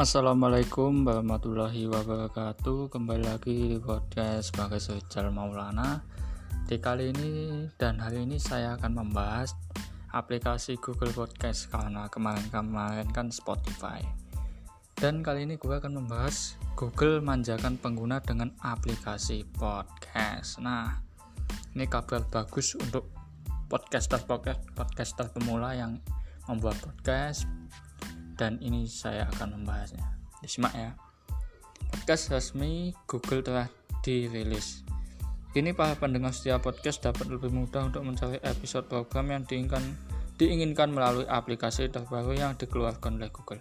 Assalamualaikum warahmatullahi wabarakatuh. Kembali lagi di podcast sebagai Sojal Maulana. Di kali ini dan hari ini saya akan membahas aplikasi Google Podcast Karena kemarin-kemarin kan Spotify. Dan kali ini gue akan membahas Google manjakan pengguna dengan aplikasi podcast. Nah ini kabar bagus untuk podcaster podcast podcaster pemula yang membuat podcast dan ini saya akan membahasnya. Disimak ya. Podcast resmi Google telah dirilis. Ini para pendengar setiap podcast dapat lebih mudah untuk mencari episode program yang diinginkan, diinginkan melalui aplikasi terbaru yang dikeluarkan oleh Google.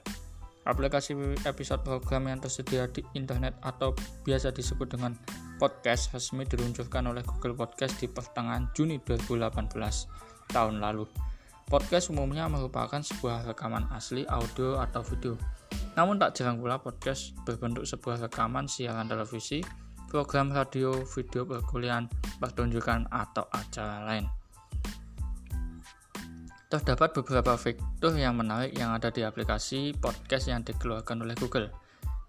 Aplikasi episode program yang tersedia di internet atau biasa disebut dengan podcast resmi diluncurkan oleh Google Podcast di pertengahan Juni 2018 tahun lalu. Podcast umumnya merupakan sebuah rekaman asli audio atau video. Namun tak jarang pula podcast berbentuk sebuah rekaman siaran televisi, program radio, video perkuliahan, pertunjukan, atau acara lain. Terdapat beberapa fitur yang menarik yang ada di aplikasi podcast yang dikeluarkan oleh Google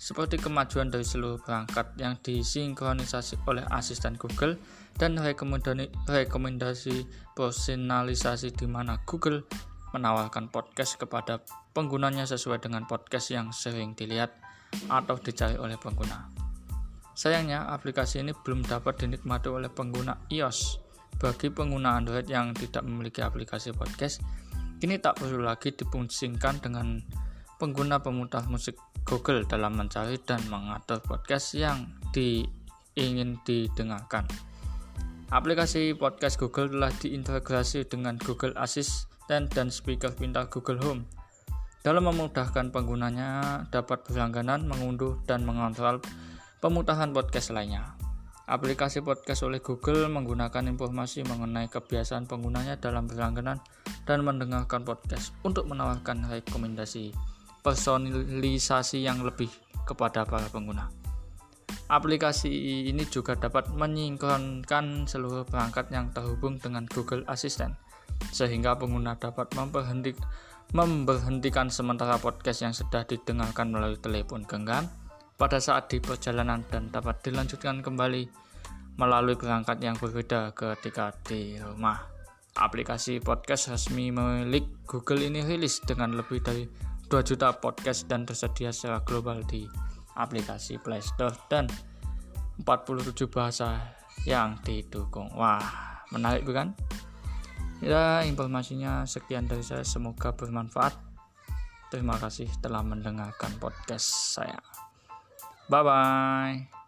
seperti kemajuan dari seluruh perangkat yang disinkronisasi oleh asisten Google dan rekomendasi personalisasi di mana Google menawarkan podcast kepada penggunanya sesuai dengan podcast yang sering dilihat atau dicari oleh pengguna. Sayangnya, aplikasi ini belum dapat dinikmati oleh pengguna iOS. Bagi pengguna Android yang tidak memiliki aplikasi podcast, kini tak perlu lagi dipusingkan dengan pengguna pemutar musik Google dalam mencari dan mengatur podcast yang di, ingin didengarkan. Aplikasi podcast Google telah diintegrasi dengan Google Assistant dan speaker pintar Google Home. Dalam memudahkan penggunanya dapat berlangganan, mengunduh, dan mengontrol pemutaran podcast lainnya. Aplikasi podcast oleh Google menggunakan informasi mengenai kebiasaan penggunanya dalam berlangganan dan mendengarkan podcast untuk menawarkan rekomendasi personalisasi yang lebih kepada para pengguna. Aplikasi ini juga dapat menyinkronkan seluruh perangkat yang terhubung dengan Google Assistant, sehingga pengguna dapat memberhentik, memberhentikan sementara podcast yang sudah didengarkan melalui telepon genggam pada saat di perjalanan dan dapat dilanjutkan kembali melalui perangkat yang berbeda ketika di rumah. Aplikasi podcast resmi milik Google ini rilis dengan lebih dari 2 juta podcast dan tersedia secara global di aplikasi Play Store dan 47 bahasa yang didukung. Wah, menarik bukan? Ya, informasinya sekian dari saya. Semoga bermanfaat. Terima kasih telah mendengarkan podcast saya. Bye bye.